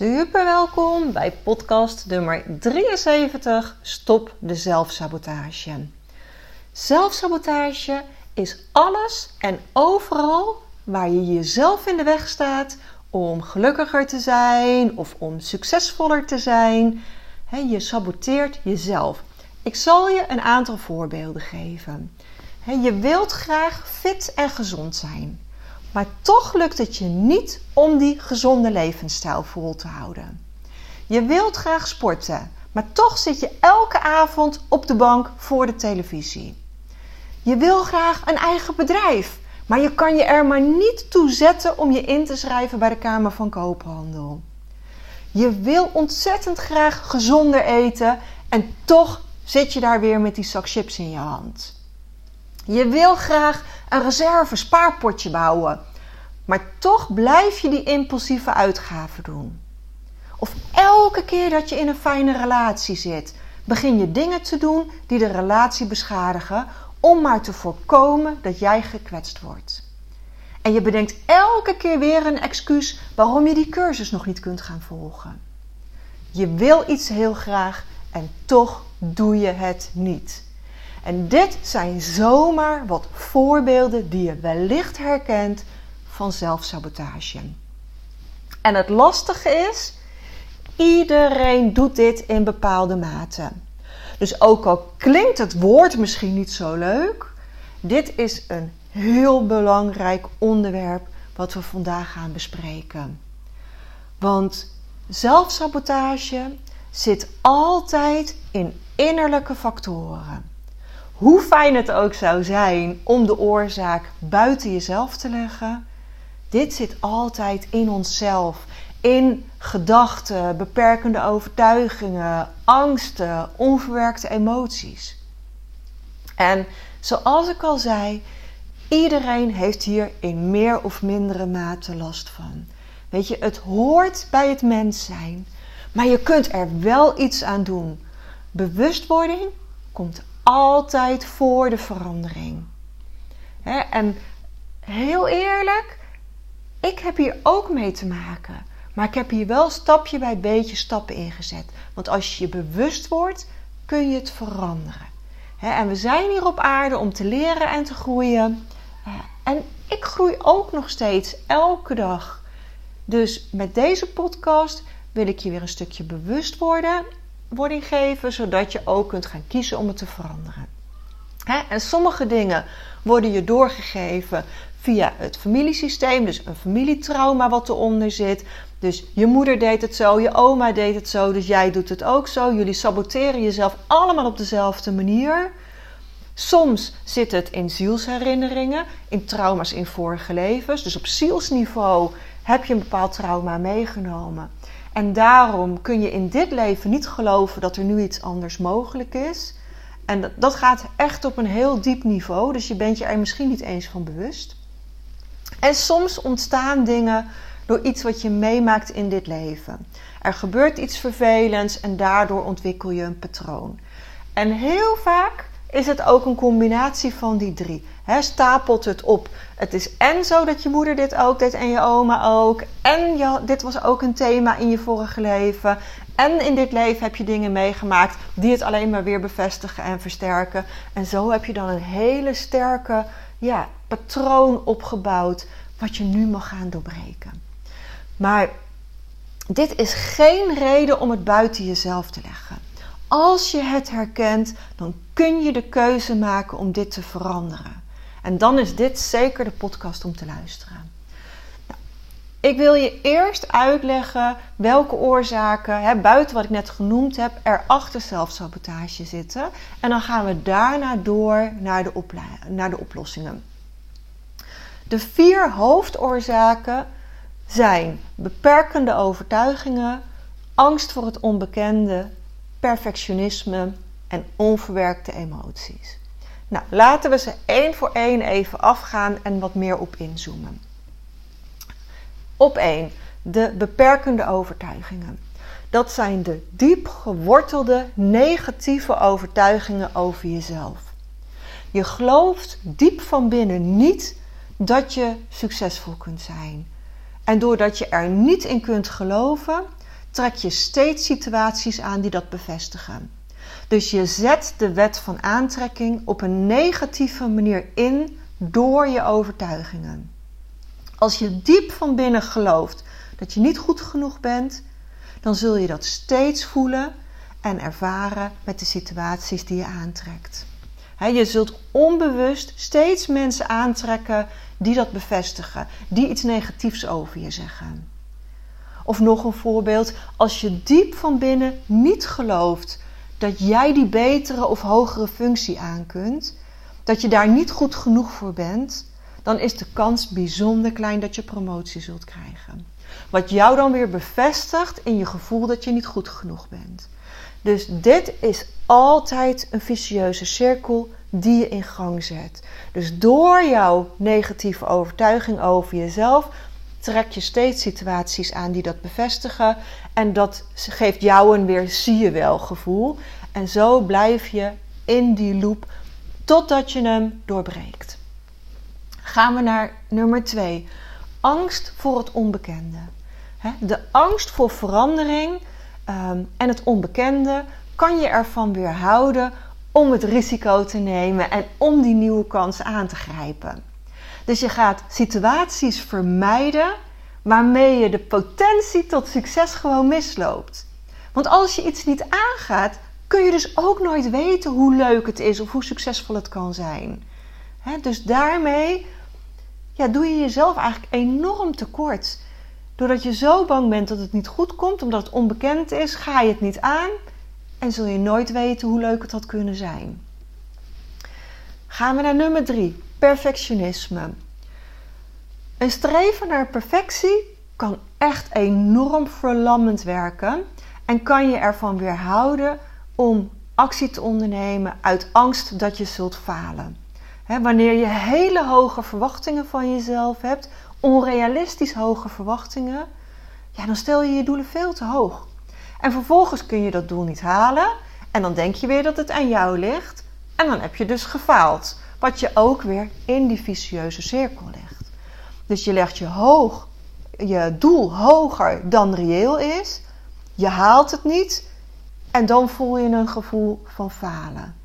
Super welkom bij podcast nummer 73 Stop de zelfsabotage. Zelfsabotage is alles en overal waar je jezelf in de weg staat om gelukkiger te zijn of om succesvoller te zijn. je saboteert jezelf. Ik zal je een aantal voorbeelden geven. je wilt graag fit en gezond zijn, maar toch lukt het je niet om die gezonde levensstijl vol te houden. Je wilt graag sporten, maar toch zit je elke avond op de bank voor de televisie. Je wil graag een eigen bedrijf, maar je kan je er maar niet toe zetten om je in te schrijven bij de Kamer van Koophandel. Je wil ontzettend graag gezonder eten en toch zit je daar weer met die zak chips in je hand. Je wil graag een reserve spaarpotje bouwen, maar toch blijf je die impulsieve uitgaven doen. Of elke keer dat je in een fijne relatie zit, begin je dingen te doen die de relatie beschadigen om maar te voorkomen dat jij gekwetst wordt. En je bedenkt elke keer weer een excuus waarom je die cursus nog niet kunt gaan volgen. Je wil iets heel graag en toch doe je het niet. En dit zijn zomaar wat voorbeelden die je wellicht herkent van zelfsabotage. En het lastige is, iedereen doet dit in bepaalde mate. Dus ook al klinkt het woord misschien niet zo leuk, dit is een heel belangrijk onderwerp wat we vandaag gaan bespreken. Want zelfsabotage zit altijd in innerlijke factoren. Hoe fijn het ook zou zijn om de oorzaak buiten jezelf te leggen, dit zit altijd in onszelf, in gedachten, beperkende overtuigingen, angsten, onverwerkte emoties. En zoals ik al zei, iedereen heeft hier in meer of mindere mate last van. Weet je, het hoort bij het mens zijn, maar je kunt er wel iets aan doen. Bewustwording komt altijd voor de verandering. en heel eerlijk, ik heb hier ook mee te maken. Maar ik heb hier wel stapje bij beetje stappen ingezet. Want als je je bewust wordt, kun je het veranderen. en we zijn hier op aarde om te leren en te groeien. Eh, en ik groei ook nog steeds elke dag. Dus met deze podcast wil ik je weer een stukje bewustwording geven, zodat je ook kunt gaan kiezen om het te veranderen. en sommige dingen worden je doorgegeven via het familiesysteem, dus een familietrauma wat eronder zit. Dus je moeder deed het zo, je oma deed het zo, dus jij doet het ook zo. Jullie saboteren jezelf allemaal op dezelfde manier. Soms zit het in zielsherinneringen, in trauma's in vorige levens. Dus op zielsniveau heb je een bepaald trauma meegenomen. En daarom kun je in dit leven niet geloven dat er nu iets anders mogelijk is. En dat gaat echt op een heel diep niveau, dus je bent je er misschien niet eens van bewust. En soms ontstaan dingen door iets wat je meemaakt in dit leven. Er gebeurt iets vervelends en daardoor ontwikkel je een patroon. En heel vaak is het ook een combinatie van die drie. Stapelt het op. Het is en zo dat je moeder dit ook deed en je oma ook. En je, dit was ook een thema in je vorige leven. En in dit leven heb je dingen meegemaakt die het alleen maar weer bevestigen en versterken. En zo heb je dan een hele sterke ja, patroon opgebouwd wat je nu mag gaan doorbreken. Maar dit is geen reden om het buiten jezelf te leggen. Als je het herkent, dan kun je de keuze maken om dit te veranderen. En dan is dit zeker de podcast om te luisteren. Ik wil je eerst uitleggen welke oorzaken, hè, buiten wat ik net genoemd heb, er achter zelfsabotage zitten. En dan gaan we daarna door naar de, naar de oplossingen. De vier hoofdoorzaken zijn beperkende overtuigingen, angst voor het onbekende, perfectionisme en onverwerkte emoties. Nou, laten we ze één voor één even afgaan en wat meer op inzoomen. Op één, de beperkende overtuigingen. Dat zijn de diep gewortelde negatieve overtuigingen over jezelf. Je gelooft diep van binnen niet dat je succesvol kunt zijn. En doordat je er niet in kunt geloven, trek je steeds situaties aan die dat bevestigen. Dus je zet de wet van aantrekking op een negatieve manier in door je overtuigingen. Als je diep van binnen gelooft dat je niet goed genoeg bent, dan zul je dat steeds voelen en ervaren met de situaties die je aantrekt. je zult onbewust steeds mensen aantrekken die dat bevestigen, die iets negatiefs over je zeggen. Of nog een voorbeeld, als je diep van binnen niet gelooft dat jij die betere of hogere functie aan kunt, dat je daar niet goed genoeg voor bent, dan is de kans bijzonder klein dat je promotie zult krijgen. Wat jou dan weer bevestigt in je gevoel dat je niet goed genoeg bent. Dus dit is altijd een vicieuze cirkel die je in gang zet. Dus door jouw negatieve overtuiging over jezelf trek je steeds situaties aan die dat bevestigen. En dat geeft jou een weer zie je wel gevoel. En zo blijf je in die loop totdat je hem doorbreekt. Gaan we naar nummer 2. Angst voor het onbekende. De angst voor verandering ehm, en het onbekende kan je ervan weerhouden om het risico te nemen en om die nieuwe kans aan te grijpen. Dus je gaat situaties vermijden waarmee je de potentie tot succes gewoon misloopt. Want als je iets niet aangaat, kun je dus ook nooit weten hoe leuk het is of hoe succesvol het kan zijn. dus daarmee ja, doe je jezelf eigenlijk enorm tekort. Doordat je zo bang bent dat het niet goed komt, omdat het onbekend is, ga je het niet aan en zul je nooit weten hoe leuk het had kunnen zijn. Gaan we naar nummer 3, perfectionisme. Een streven naar perfectie kan echt enorm verlammend werken en kan je ervan weerhouden om actie te ondernemen uit angst dat je zult falen. Wanneer je hele hoge verwachtingen van jezelf hebt, onrealistisch hoge verwachtingen, ja, dan stel je je doelen veel te hoog. En vervolgens kun je dat doel niet halen en dan denk je weer dat het aan jou ligt en dan heb je dus gefaald. Wat je ook weer in die vicieuze cirkel legt. Dus je legt je, hoog, je doel hoger dan reëel is, je haalt het niet en dan voel je een gevoel van falen.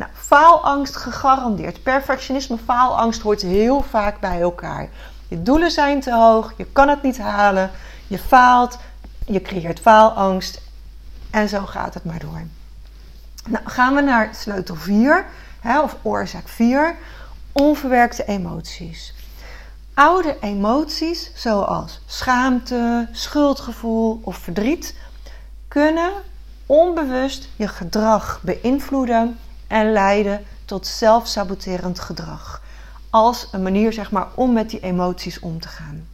Nou, faalangst gegarandeerd. Perfectionisme, faalangst hoort heel vaak bij elkaar. Je doelen zijn te hoog, je kan het niet halen, je faalt, je creëert faalangst en zo gaat het maar door. Nou, gaan we naar sleutel 4, hè, of oorzaak 4, onverwerkte emoties. Oude emoties zoals schaamte, schuldgevoel of verdriet kunnen onbewust je gedrag beïnvloeden en leiden tot zelfsaboterend gedrag. Als een manier zeg maar, om met die emoties om te gaan.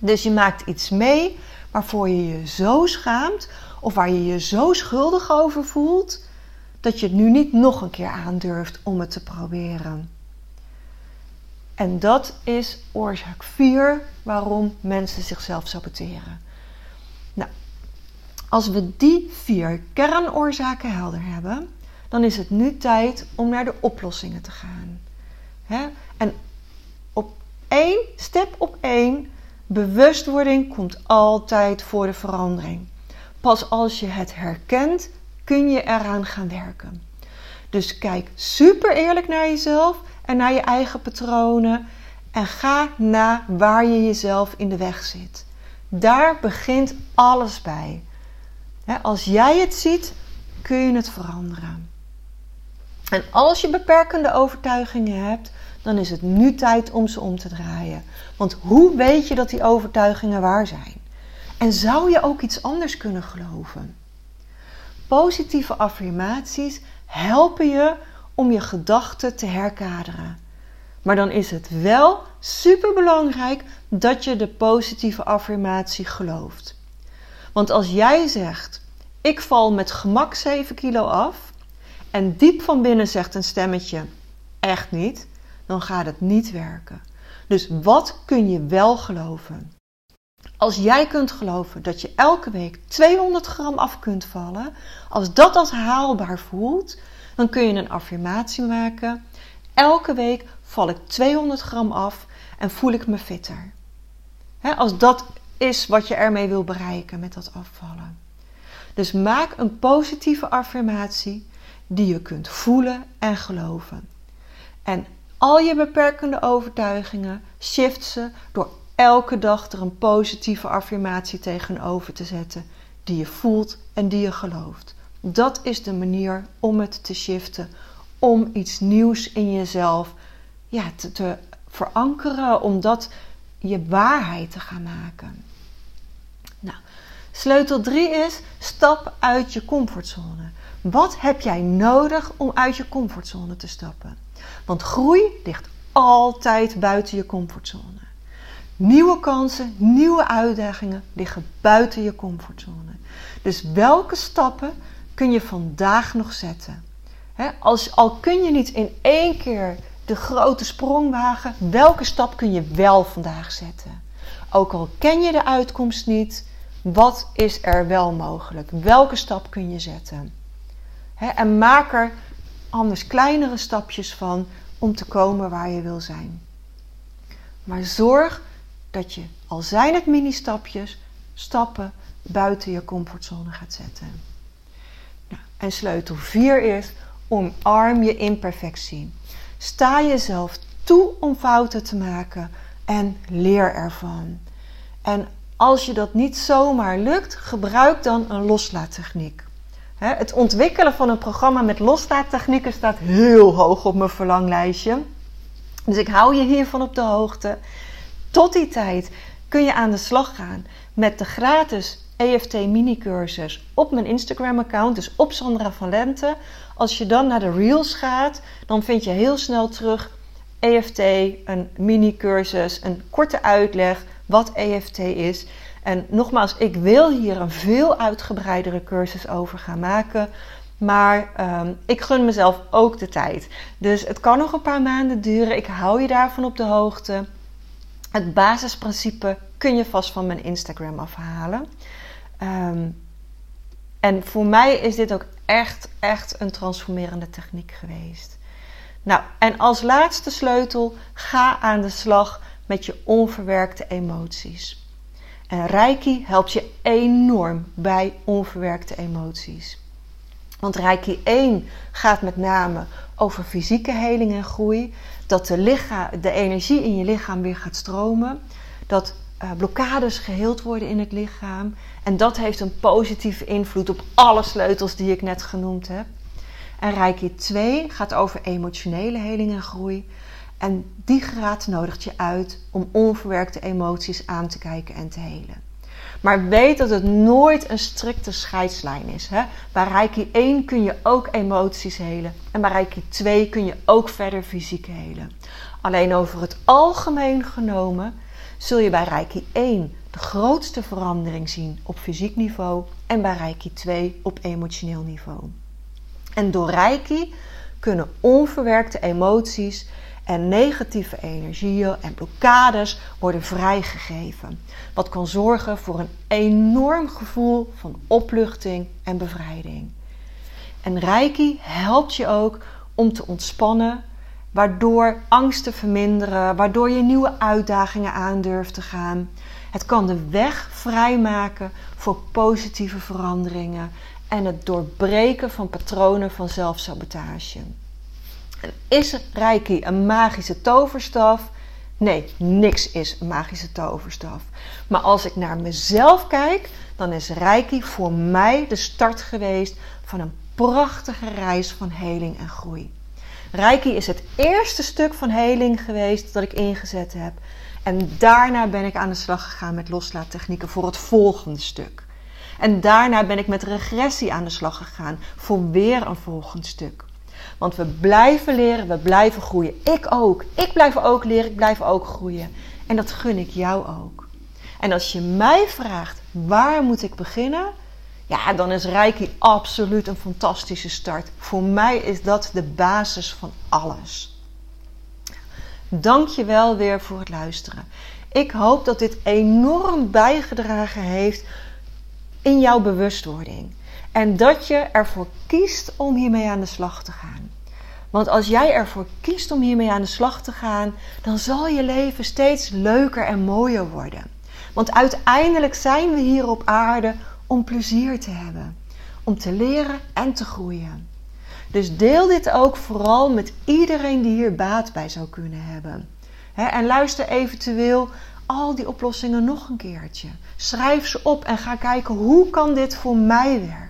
Dus je maakt iets mee waarvoor je je zo schaamt of waar je je zo schuldig over voelt dat je het nu niet nog een keer aandurft om het te proberen. En dat is oorzaak 4 waarom mensen zichzelf saboteren. Nou, als we die vier kernoorzaken helder hebben, dan is het nu tijd om naar de oplossingen te gaan. En op één, step op één, bewustwording komt altijd voor de verandering. Pas als je het herkent, kun je eraan gaan werken. Dus kijk super eerlijk naar jezelf en naar je eigen patronen en ga na waar je jezelf in de weg zit. Daar begint alles bij. Als jij het ziet, kun je het veranderen. En als je beperkende overtuigingen hebt, dan is het nu tijd om ze om te draaien. Want hoe weet je dat die overtuigingen waar zijn? En zou je ook iets anders kunnen geloven? Positieve affirmaties helpen je om je gedachten te herkaderen. Maar dan is het wel super belangrijk dat je de positieve affirmatie gelooft. Want als jij zegt: Ik val met gemak 7 kilo af. En diep van binnen zegt een stemmetje: Echt niet. Dan gaat het niet werken. Dus wat kun je wel geloven? Als jij kunt geloven dat je elke week 200 gram af kunt vallen, als dat als haalbaar voelt, dan kun je een affirmatie maken. Elke week val ik 200 gram af en voel ik me fitter. als dat is wat je ermee wil bereiken met dat afvallen. Dus maak een positieve affirmatie die je kunt voelen en geloven. En al je beperkende overtuigingen shift ze door elke dag er een positieve affirmatie tegenover te zetten die je voelt en die je gelooft. Dat is de manier om het te shiften, om iets nieuws in jezelf ja, te, te verankeren, om dat je waarheid te gaan maken. Nou, sleutel 3 is stap uit je comfortzone. Wat heb jij nodig om uit je comfortzone te stappen? Want groei ligt altijd buiten je comfortzone. Nieuwe kansen, nieuwe uitdagingen liggen buiten je comfortzone. Dus welke stappen kun je vandaag nog zetten? als, al kun je niet in één keer de grote sprong wagen, welke stap kun je wel vandaag zetten? Ook al ken je de uitkomst niet, wat is er wel mogelijk? Welke stap kun je zetten? En maak er anders kleinere stapjes van om te komen waar je wil zijn. Maar zorg dat je, al zijn het mini-stapjes, stappen buiten je comfortzone gaat zetten. Nou, en sleutel 4 is: omarm je imperfectie. Sta jezelf toe om fouten te maken en leer ervan. En als je dat niet zomaar lukt, gebruik dan een loslaattechniek. Het ontwikkelen van een programma met loslaattechnieken staat heel hoog op mijn verlanglijstje. Dus ik hou je hiervan op de hoogte. Tot die tijd kun je aan de slag gaan met de gratis EFT mini-cursus op mijn Instagram-account, dus op Sandra van Lente. Als je dan naar de Reels gaat, dan vind je heel snel terug EFT, een mini-cursus, een korte uitleg wat EFT is. En nogmaals, ik wil hier een veel uitgebreidere cursus over gaan maken. Maar um, ik gun mezelf ook de tijd. Dus het kan nog een paar maanden duren. Ik hou je daarvan op de hoogte. Het basisprincipe kun je vast van mijn Instagram afhalen. Um, en voor mij is dit ook echt, echt een transformerende techniek geweest. Nou, en als laatste sleutel, ga aan de slag met je onverwerkte emoties. En Reiki helpt je enorm bij onverwerkte emoties. Want Reiki 1 gaat met name over fysieke heling en groei. Dat de, lichaam, de energie in je lichaam weer gaat stromen. Dat uh, blokkades geheeld worden in het lichaam. En dat heeft een positieve invloed op alle sleutels die ik net genoemd heb. En Reiki 2 gaat over emotionele heling en groei. En die graad nodigt je uit om onverwerkte emoties aan te kijken en te helen. Maar weet dat het nooit een strikte scheidslijn is. Hè? Bij Reiki 1 kun je ook emoties helen. En bij Reiki 2 kun je ook verder fysiek helen. Alleen over het algemeen genomen zul je bij Reiki 1 de grootste verandering zien op fysiek niveau en bij Reiki 2 op emotioneel niveau. En door Reiki kunnen onverwerkte emoties en negatieve energieën en blokkades worden vrijgegeven. Wat kan zorgen voor een enorm gevoel van opluchting en bevrijding. En Reiki helpt je ook om te ontspannen, waardoor angsten verminderen, waardoor je nieuwe uitdagingen aandurft te gaan. Het kan de weg vrijmaken voor positieve veranderingen en het doorbreken van patronen van zelfsabotage. Is Reiki een magische toverstaf? Nee, niks is een magische toverstaf. Maar als ik naar mezelf kijk, dan is Reiki voor mij de start geweest van een prachtige reis van heling en groei. Reiki is het eerste stuk van heling geweest dat ik ingezet heb. En daarna ben ik aan de slag gegaan met loslaattechnieken voor het volgende stuk. En daarna ben ik met regressie aan de slag gegaan voor weer een volgend stuk. Want we blijven leren, we blijven groeien. Ik ook. Ik blijf ook leren, ik blijf ook groeien. En dat gun ik jou ook. En als je mij vraagt, waar moet ik beginnen? Ja, dan is Reiki absoluut een fantastische start. Voor mij is dat de basis van alles. Dank je wel weer voor het luisteren. Ik hoop dat dit enorm bijgedragen heeft in jouw bewustwording. En dat je ervoor kiest om hiermee aan de slag te gaan. Want als jij ervoor kiest om hiermee aan de slag te gaan, dan zal je leven steeds leuker en mooier worden. Want uiteindelijk zijn we hier op aarde om plezier te hebben, om te leren en te groeien. Dus deel dit ook vooral met iedereen die hier baat bij zou kunnen hebben. en luister eventueel al die oplossingen nog een keertje. Schrijf ze op en ga kijken hoe kan dit voor mij werken.